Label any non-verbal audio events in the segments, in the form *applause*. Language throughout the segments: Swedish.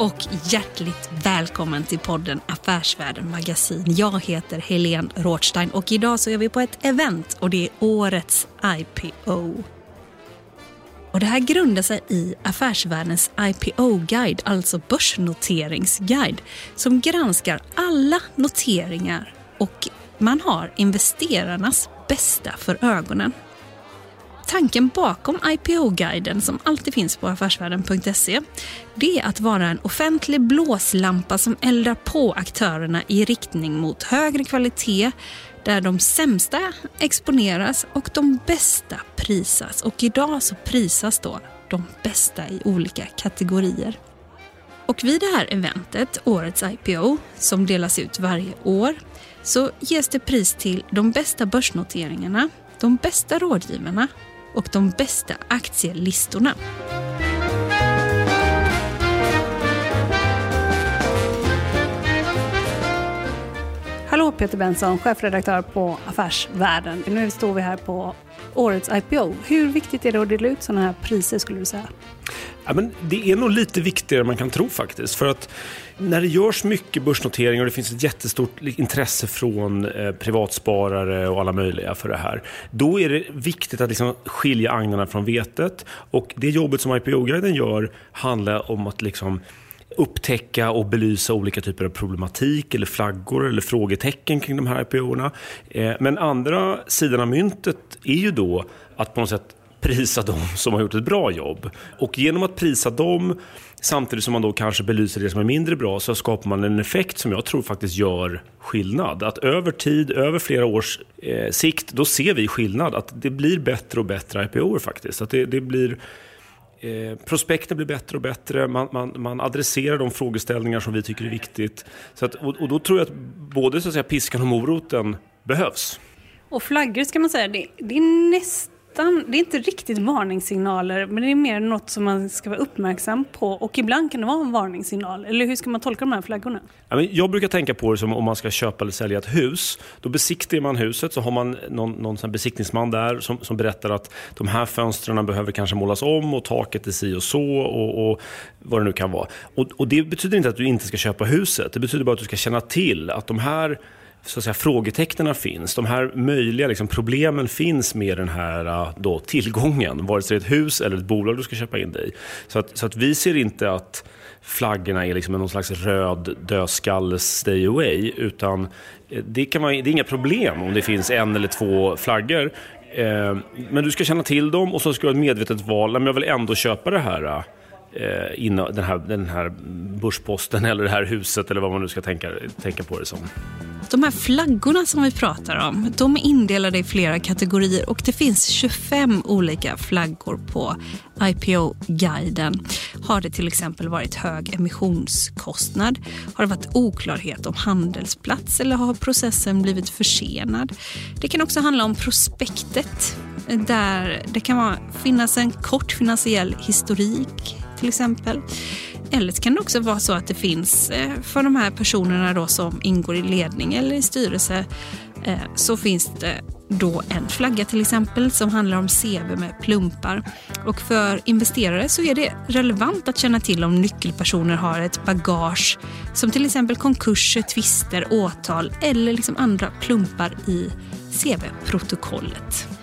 Och hjärtligt välkommen till podden Affärsvärlden Magasin. Jag heter Helene Rothstein och idag så är vi på ett event och det är årets IPO. Och det här grundar sig i Affärsvärldens IPO-guide, alltså börsnoteringsguide, som granskar alla noteringar och man har investerarnas bästa för ögonen. Tanken bakom IPO-guiden som alltid finns på affärsvärlden.se det är att vara en offentlig blåslampa som eldar på aktörerna i riktning mot högre kvalitet där de sämsta exponeras och de bästa prisas. Och idag så prisas då de bästa i olika kategorier. Och vid det här eventet, årets IPO, som delas ut varje år, så ges det pris till de bästa börsnoteringarna, de bästa rådgivarna och de bästa aktielistorna. Hallå Peter Benson, chefredaktör på Affärsvärlden. Nu står vi här på årets IPO. Hur viktigt är det att dela ut sådana här priser skulle du säga? Ja, men det är nog lite viktigare än man kan tro faktiskt. För att när det görs mycket börsnoteringar och det finns ett jättestort intresse från eh, privatsparare och alla möjliga för det här. Då är det viktigt att liksom skilja agnarna från vetet. Och det jobbet som IPO-guiden gör handlar om att liksom upptäcka och belysa olika typer av problematik eller flaggor eller frågetecken kring de här IPO-erna. Eh, men andra sidan av myntet är ju då att på något sätt prisa dem som har gjort ett bra jobb. Och genom att prisa dem samtidigt som man då kanske belyser det som är mindre bra så skapar man en effekt som jag tror faktiskt gör skillnad. Att över tid, över flera års eh, sikt, då ser vi skillnad. Att det blir bättre och bättre IPOer faktiskt. Att det, det blir... Eh, prospekten blir bättre och bättre, man, man, man adresserar de frågeställningar som vi tycker är viktigt. Så att, och, och, då tror jag att både så att säga, piskan och moroten behövs. Och flaggor ska man säga, det, det är nästan nästan, det är inte riktigt varningssignaler, men det är mer något som man ska vara uppmärksam på. Och ibland kan det vara en varningssignal. Eller hur ska man tolka de här flaggorna? Jag brukar tänka på det som om man ska köpa eller sälja ett hus. Då besiktigar man huset, så har man någon, någon besiktningsman där som, som berättar att de här fönstren behöver kanske målas om och taket är si och så och, och vad det nu kan vara. Och, och det betyder inte att du inte ska köpa huset. Det betyder bara att du ska känna till att de här så att säga, frågetecknen finns. De här möjliga liksom, problemen finns med den här äh, då, tillgången, vare sig det är ett hus eller ett bolag du ska köpa in dig i. Så att, så att vi ser inte att flaggorna är liksom någon slags röd dödskalle-stay away, utan eh, det, kan vara, det är inga problem om det finns en eller två flaggor. Eh, men du ska känna till dem och så ska du ha ett medvetet val. Men jag vill ändå köpa det här äh, Eh, den, här, den här börsposten eller det här huset eller vad man nu ska tänka, tänka på det som. De här flaggorna som vi pratar om, de är indelade i flera kategorier och det finns 25 olika flaggor på IPO-guiden. Har det till exempel varit hög emissionskostnad? Har det varit oklarhet om handelsplats eller har processen blivit försenad? Det kan också handla om prospektet där det kan finnas en kort finansiell historik till exempel. Eller så kan det också vara så att det finns eh, för de här personerna då som ingår i ledning eller i styrelse eh, så finns det då en flagga till exempel som handlar om CV med plumpar. Och för investerare så är det relevant att känna till om nyckelpersoner har ett bagage som till exempel konkurser, tvister, åtal eller liksom andra plumpar i CV-protokollet.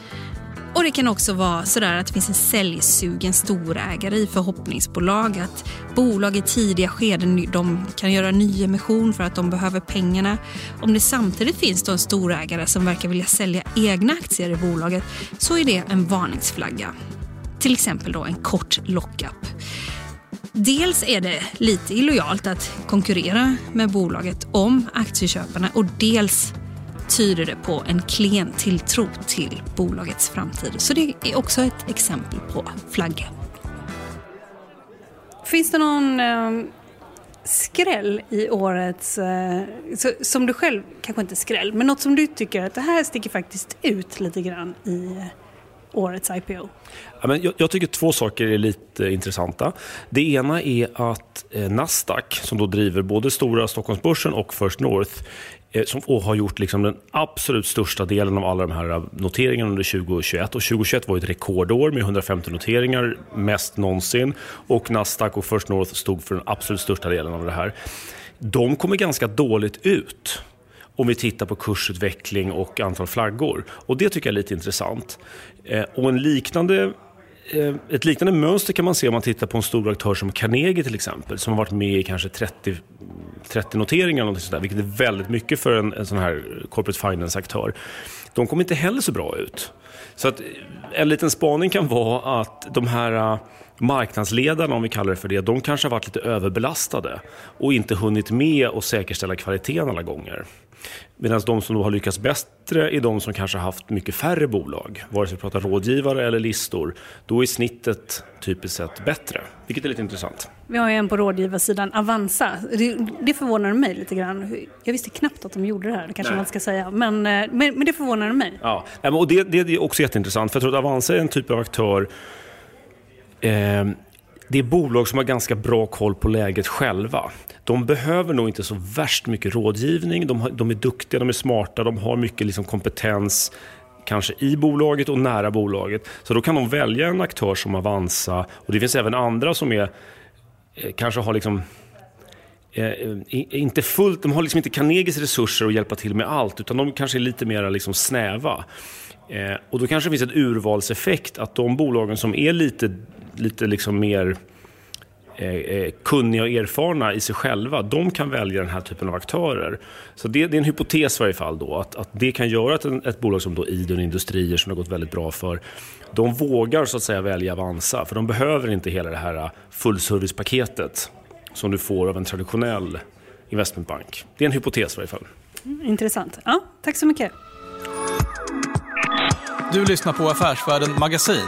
Och Det kan också vara sådär att det finns en säljsugen storägare i förhoppningsbolag. Att bolag i tidiga skeden de kan göra nyemission för att de behöver pengarna. Om det samtidigt finns då en storägare som verkar vilja sälja egna aktier i bolaget så är det en varningsflagga. Till exempel då en kort lockup. Dels är det lite illojalt att konkurrera med bolaget om aktieköparna och dels tyder det på en klen tilltro till bolagets framtid. Så det är också ett exempel på flagga. Finns det någon eh, skräll i årets, eh, så, som du själv, kanske inte skräll, men något som du tycker att det här sticker faktiskt ut lite grann i årets IPO? Ja, men jag, jag, tycker två saker är lite intressanta. Det ena är att eh, Nasdaq, som då driver både stora Stockholmsbörsen och First North, Eh, som, och har gjort liksom den absolut största delen av alla de här eh, noteringarna under 2021. Och 2021 var ett rekordår med 150 noteringar, mest någonsin. Och Nasdaq och First North stod för den absolut största delen av det här. De kommer ganska dåligt ut om vi tittar på kursutveckling och antal flaggor. Och Det tycker jag är lite intressant. Eh, och en liknande Eh, ett liknande mönster kan man se om man tittar på en stor aktör som Carnegie till exempel, som har varit med i kanske 30, 30 noteringar, eller sådär, vilket är väldigt mycket för en, en sån här corporate finance-aktör. De kommer inte heller så bra ut. Så att eh, en liten spaning kan vara att de här eh, marknadsledarna, om vi kallar det för det, de kanske har varit lite överbelastade och inte hunnit med att säkerställa kvaliteten alla gånger. Medan de som då har lyckats bättre är de som kanske har haft mycket färre bolag. Vare sig vi pratar rådgivare eller listor. Då är snittet typiskt sett bättre, vilket är lite intressant. Vi har ju en på rådgivarsidan, Avanza. Det, det förvånar mig lite grann. Jag visste knappt att de gjorde det här, kanske Nej. man ska säga. Men, eh, men, men det förvånar mig. Ja, och det, det är också jätteintressant. För jag tror att Avanza är en typ av aktör eh, det är bolag som har ganska bra koll på läget själva. De behöver nog inte så värst mycket rådgivning. De, har, de är duktiga, de är smarta, de har mycket liksom kompetens kanske i bolaget och nära bolaget. Så då kan de välja en aktör som Avanza. Och det finns även andra som är, eh, kanske har liksom eh, inte fullt, de har liksom inte Carnegies resurser att hjälpa till med allt utan de kanske är lite mer liksom snäva. Eh, och då kanske det finns en urvalseffekt att de bolagen som är lite, lite liksom mer eh, eh, kunniga och erfarna i sig själva, de kan välja den här typen av aktörer. Så det, det är en hypotes i varje fall då, att, att det kan göra att en, ett bolag som då Idun Industrier, som det har gått väldigt bra för, de vågar så att säga välja Avanza, för de behöver inte hela det här fullservicepaketet som du får av en traditionell investmentbank. Det är en hypotes i varje fall. Mm, intressant. Ja, tack så mycket. Du lyssnar på Affärsvärlden Magasin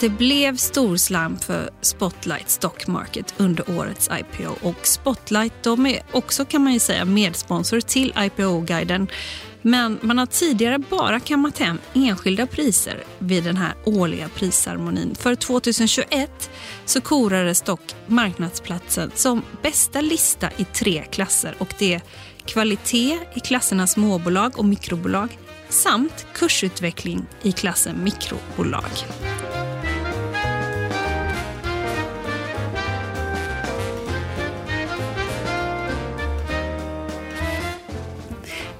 det blev storslam för Spotlight Stock Market under årets IPO och Spotlight de är också kan man ju säga medsponsor till IPO-guiden. Men man har tidigare bara kammat hem enskilda priser vid den här årliga prisceremonin. För 2021 så korades dock marknadsplatsen som bästa lista i tre klasser och det är kvalitet i klasserna småbolag och mikrobolag samt kursutveckling i klassen mikrobolag.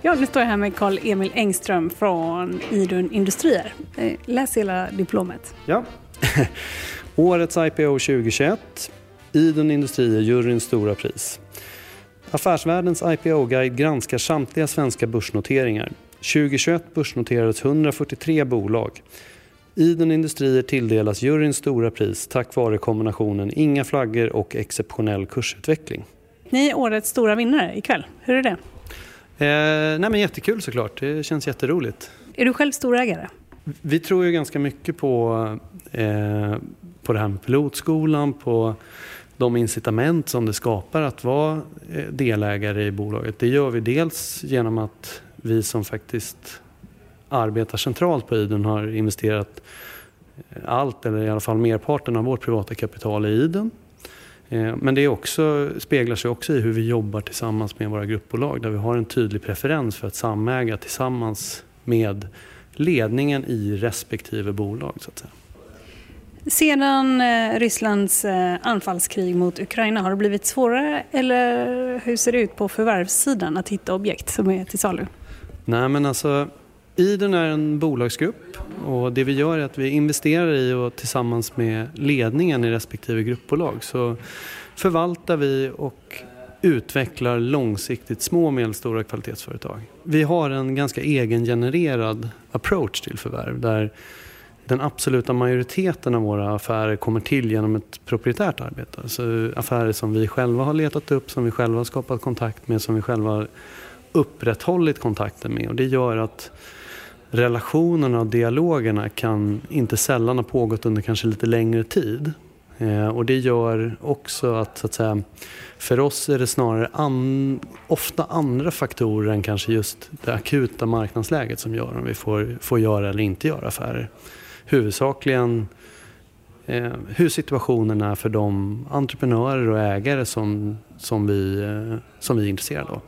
Ja, nu står jag här med Karl-Emil Engström från Idun Industrier. Eh, läs hela diplomet. Ja. *laughs* Årets IPO 2021. Idun Industrier, juryns stora pris. Affärsvärldens IPO-guide granskar samtliga svenska börsnoteringar. 2021 börsnoterades 143 bolag. Idun Industrier tilldelas juryns stora pris tack vare kombinationen inga flaggor och exceptionell kursutveckling. Ni är årets stora vinnare ikväll. Hur är det? Eh, nej men jättekul såklart, det känns jätteroligt. Är du själv storägare? Vi tror ju ganska mycket på, eh, på det här med pilotskolan, på de incitament som det skapar att vara eh, delägare i bolaget. Det gör vi dels genom att vi som faktiskt arbetar centralt på Idun har investerat allt, eller i alla fall merparten av vårt privata kapital i Idun. Eh, men det också, speglar sig också i hur vi jobbar tillsammans med våra gruppbolag där vi har en tydlig preferens för att samäga tillsammans med ledningen i respektive bolag. Så att säga. Sedan eh, Rysslands eh, anfallskrig mot Ukraina, har det blivit svårare eller hur ser det ut på förvärvssidan att hitta objekt som är till salu? Nej men alltså, Iden är en bolagsgrupp och det vi gör är att vi investerar i och tillsammans med ledningen i respektive gruppbolag så förvaltar vi och utvecklar långsiktigt små och medelstora kvalitetsföretag. Vi har en ganska egengenererad approach till förvärv där den absoluta majoriteten av våra affärer kommer till genom ett proprietärt arbete. Alltså affärer som vi själva har letat upp, som vi själva har skapat kontakt med, som vi själva har upprätthållit kontakten med. Och det gör att relationerna och dialogerna kan inte sällan ha pågått under kanske lite längre tid. Eh, och det gör också att, så att säga, för oss är det snarare an, ofta andra faktorer än kanske just det akuta marknadsläget som gör om vi får, får göra eller inte göra affärer. Huvudsakligen eh, hur situationen är för de entreprenörer och ägare som, som, vi, eh, som vi är intresserade av.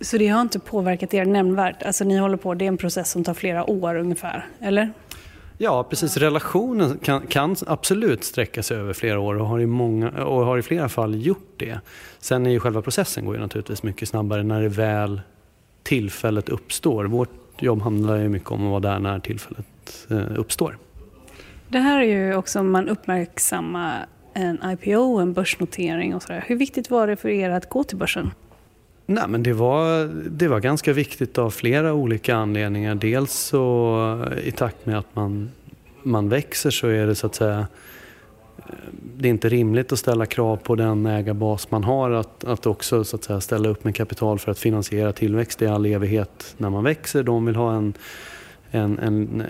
Så det har inte påverkat er nämnvärt? Alltså ni håller på, det är en process som tar flera år ungefär, eller? Ja, precis. Relationen kan, kan, absolut sträcka sig över flera år och har, i många, och har i flera fall gjort det. Sen är ju själva processen går ju naturligtvis mycket snabbare när det väl tillfället uppstår. Vårt jobb handlar ju mycket om att vara där när tillfället eh, uppstår. Det här är ju också om man uppmärksammar en IPO, en börsnotering och sådär. Hur viktigt var det för er att gå till börsen? Nej, men det, var, det var ganska viktigt av flera olika anledningar. Dels så eh, i takt med att man, man växer så är det så att säga eh, det är inte rimligt att ställa krav på den ägarbas man har att, att också så att säga, ställa upp med kapital för att finansiera tillväxt i all evighet när man växer. De vill ha en, en, en, eh,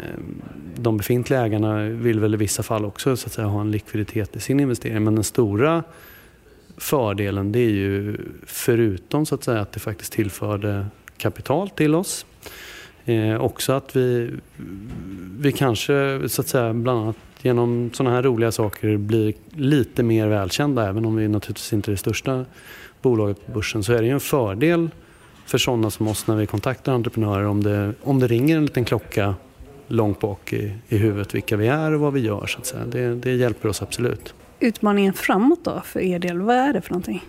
de befintliga ägarna vill väl i vissa fall också så att säga, ha en likviditet i sin investering. Men den stora fördelen det är ju förutom så att säga att det faktiskt tillförde kapital till oss. Eh, också att vi, vi kanske så att säga bland annat genom sådana här roliga saker blir lite mer välkända även om vi naturligtvis inte är det största bolaget på börsen så är det ju en fördel för sådana som oss när vi kontaktar entreprenörer om det, om det ringer en liten klocka långt bak i, i huvudet vilka vi är och vad vi gör. Så att säga. Det, det hjälper oss absolut. Utmaningen framåt då för er del, vad är det för någonting?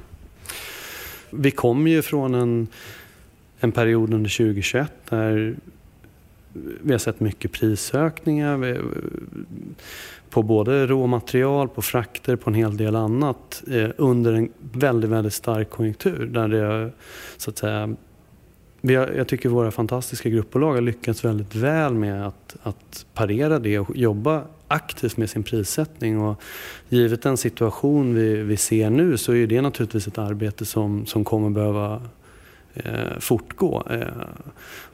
Vi kommer ju från en, en period under 2021 där vi har sett mycket prisökningar på både råmaterial, på frakter, på en hel del annat eh, under en väldigt, väldigt stark konjunktur. Där det, så att säga, vi har, jag tycker våra fantastiska gruppbolag har lyckats väldigt väl med att, att parera det och jobba aktivt med sin prissättning. Och givet den situation vi, vi ser nu så är det naturligtvis ett arbete som, som kommer behöva eh, fortgå. Eh,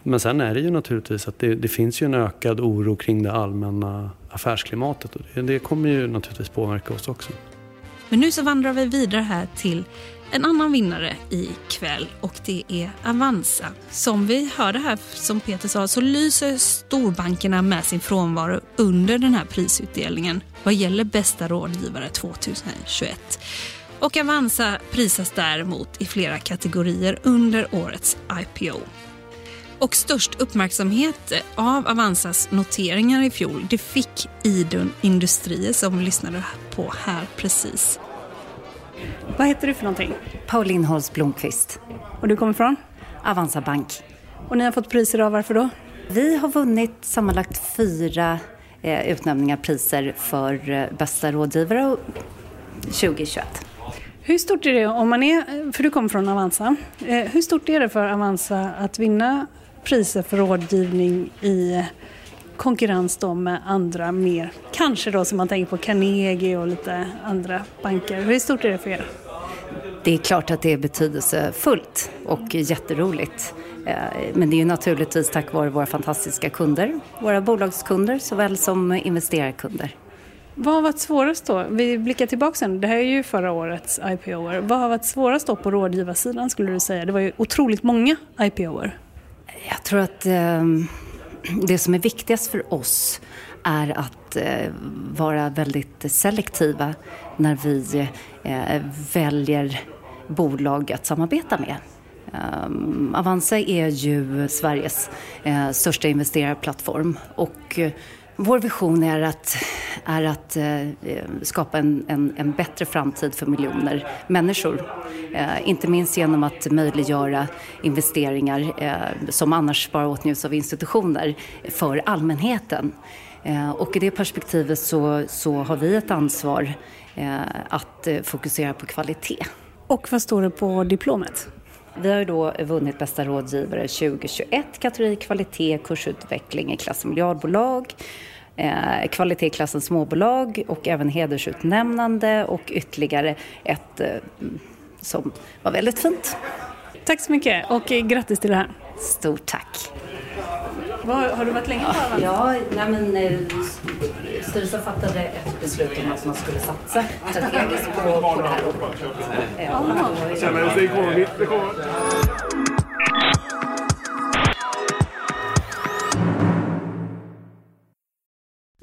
men sen är det ju naturligtvis att det, det, finns ju en ökad oro kring det allmänna affärsklimatet och det, det kommer ju naturligtvis påverka oss också. Men nu så vandrar vi vidare här till en annan vinnare i kväll och det är Avanza. Som vi hörde här, som Peter sa, så lyser storbankerna med sin frånvaro under den här prisutdelningen vad gäller bästa rådgivare 2021. Och Avanza prisas däremot i flera kategorier under årets IPO. Och störst uppmärksamhet av Avanzas noteringar i fjol det fick Idun Industrier som vi lyssnade på här precis. Vad heter du för någonting? Pauline Holst Blomqvist. Och du kommer från? Avanza Bank. Och ni har fått priser av varför då? Vi har vunnit sammanlagt fyra eh, utnämningar priser för eh, bästa rådgivare 2021. Hur stort är det om man är, för du kommer från Avanza, eh, hur stort är det för Avanza att vinna priser för rådgivning i konkurrens då med andra mer, kanske då som man tänker på Carnegie och lite andra banker. Hur stort är det för er? Det är klart att det är betydelsefullt och jätteroligt. Eh, men det är ju naturligtvis tack vare våra fantastiska kunder, våra bolagskunder såväl som investerarkunder. Vad har varit svårast då? Vi blickar tillbaka sen. Det här är ju förra årets IPOer. Vad har varit svårast då på rådgivarsidan skulle du säga? Det var ju otroligt många IPOer. Jag tror att eh, det som är viktigast för oss är att eh, vara väldigt selektiva när vi eh, väljer bolag att samarbeta med. Um, Avanza är ju Sveriges eh, största investerarplattform och eh, vår vision är att, är att eh, skapa en, en, en, bättre framtid för miljoner människor. Eh, inte minst genom att möjliggöra investeringar eh, som annars bara åtnjuts av institutioner för allmänheten. Eh, och i det perspektivet så, så har vi ett ansvar eh, att eh, fokusera på kvalitet. Och vad står det på diplomet? Vi har ju då vunnit bästa rådgivare 2021, kategori kvalitet, kursutveckling i klass miljardbolag, eh, kvalitet i klassen småbolag och även hedersutnämnande och ytterligare ett eh, som var väldigt fint. Tack så mycket och grattis till det här. Stort tack. Var, har du varit länge på Avanza? Ja, nej men, eh, styrelsen fattade ett beslut om att man skulle satsa strategiskt på, på det här området.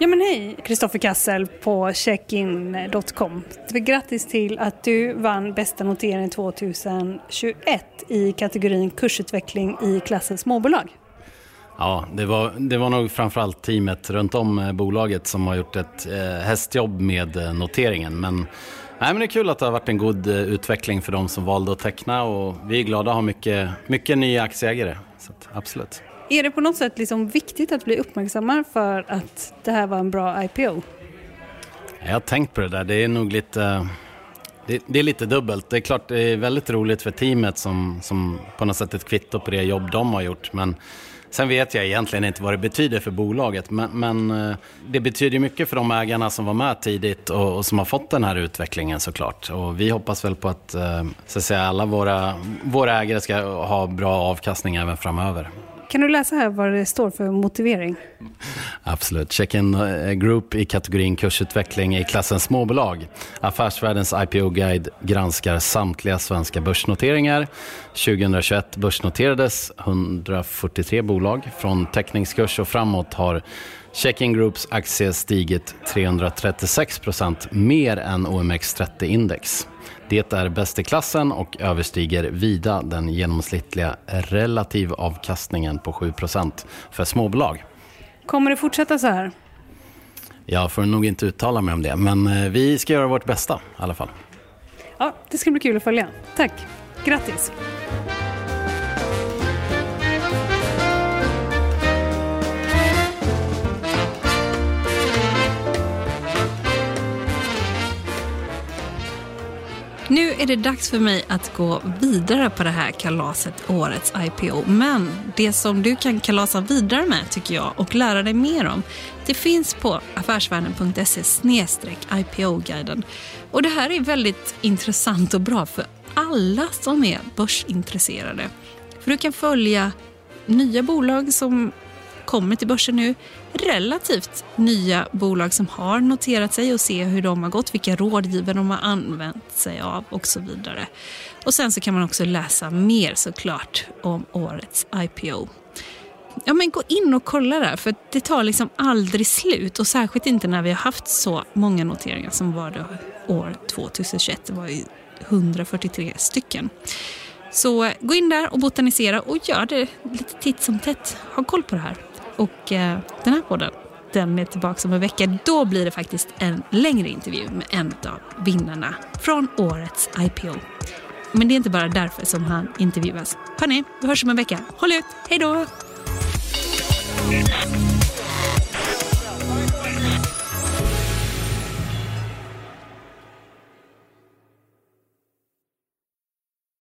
Ja men hej, Kristoffer Kassel på checkin.com. Grattis till att du vann bästa notering 2021 i kategorin kursutveckling i klassen småbolag. Ja, det var, det var nog framförallt teamet runt om eh, bolaget som har gjort ett eh, hästjobb med eh, noteringen. Men, nej, men det är kul att det har varit en god utveckling för de som valde att teckna och vi är glada att ha mycket, mycket nya aktieägare. Så att, absolut. Är det på något sätt liksom viktigt att bli uppmärksammad för att det här var en bra IPO? Jag har tänkt på det där. Det är nog lite, det, det, är lite dubbelt. Det är klart det är väldigt roligt för teamet som, som på något sätt ett kvitto på det jobb de har gjort. Men sen vet jag egentligen inte vad det betyder för bolaget. Men, men eh, det betyder mycket för de ägarna som var med tidigt och, och, som har fått den här utvecklingen såklart. Och vi hoppas väl på att, eh, så att säga, alla våra, våra ägare ska ha bra avkastning även framöver. Kan du läsa här vad det står för motivering? Absolut. Check-in eh, Group i kategorin kursutveckling i klassen småbolag. Affärsvärldens IPO-guide granskar samtliga svenska börsnoteringar. 2021 börsnoterades 143 bolag. Från teckningskurs och framåt har Check-in Groups aktie stigit 336 procent mer än OMX30-index. Det är bäst i klassen och överstiger vida den genomsnittliga relativ avkastningen på 7% för småbolag. Kommer det fortsätta så här? Jag får nog inte uttala mig om det, men eh, vi ska göra vårt bästa i alla fall. Ja, det ska bli kul att följa. Tack. Grattis. Är det dags för mig att gå vidare på det här kalaset, årets IPO. Men det som du kan kalasa vidare med tycker jag och lära dig mer om, det finns på affärsvärlden.se IPO-guiden. Och det här är väldigt intressant och bra för alla som är börsintresserade. För du kan följa nya bolag som kommer till börsen nu, relativt nya bolag som har noterat sig och se hur de har gått, vilka rådgivare de har använt sig av och så vidare. Och sen så kan man också läsa mer såklart om årets IPO. Ja, men gå in och kolla där, för det tar liksom aldrig slut. Och särskilt inte när vi har haft så många noteringar som var det år 2021. Det var ju 143 stycken. Så gå in där och botanisera och gör det lite titt som tätt. Ha koll på det här. Och eh, den här podden, den är tillbaka om en vecka. Då blir det faktiskt en längre intervju med en av vinnarna från årets IPO. Men det är inte bara därför som han intervjuas. Hörni, vi hörs om en vecka. Håll ut, hej då!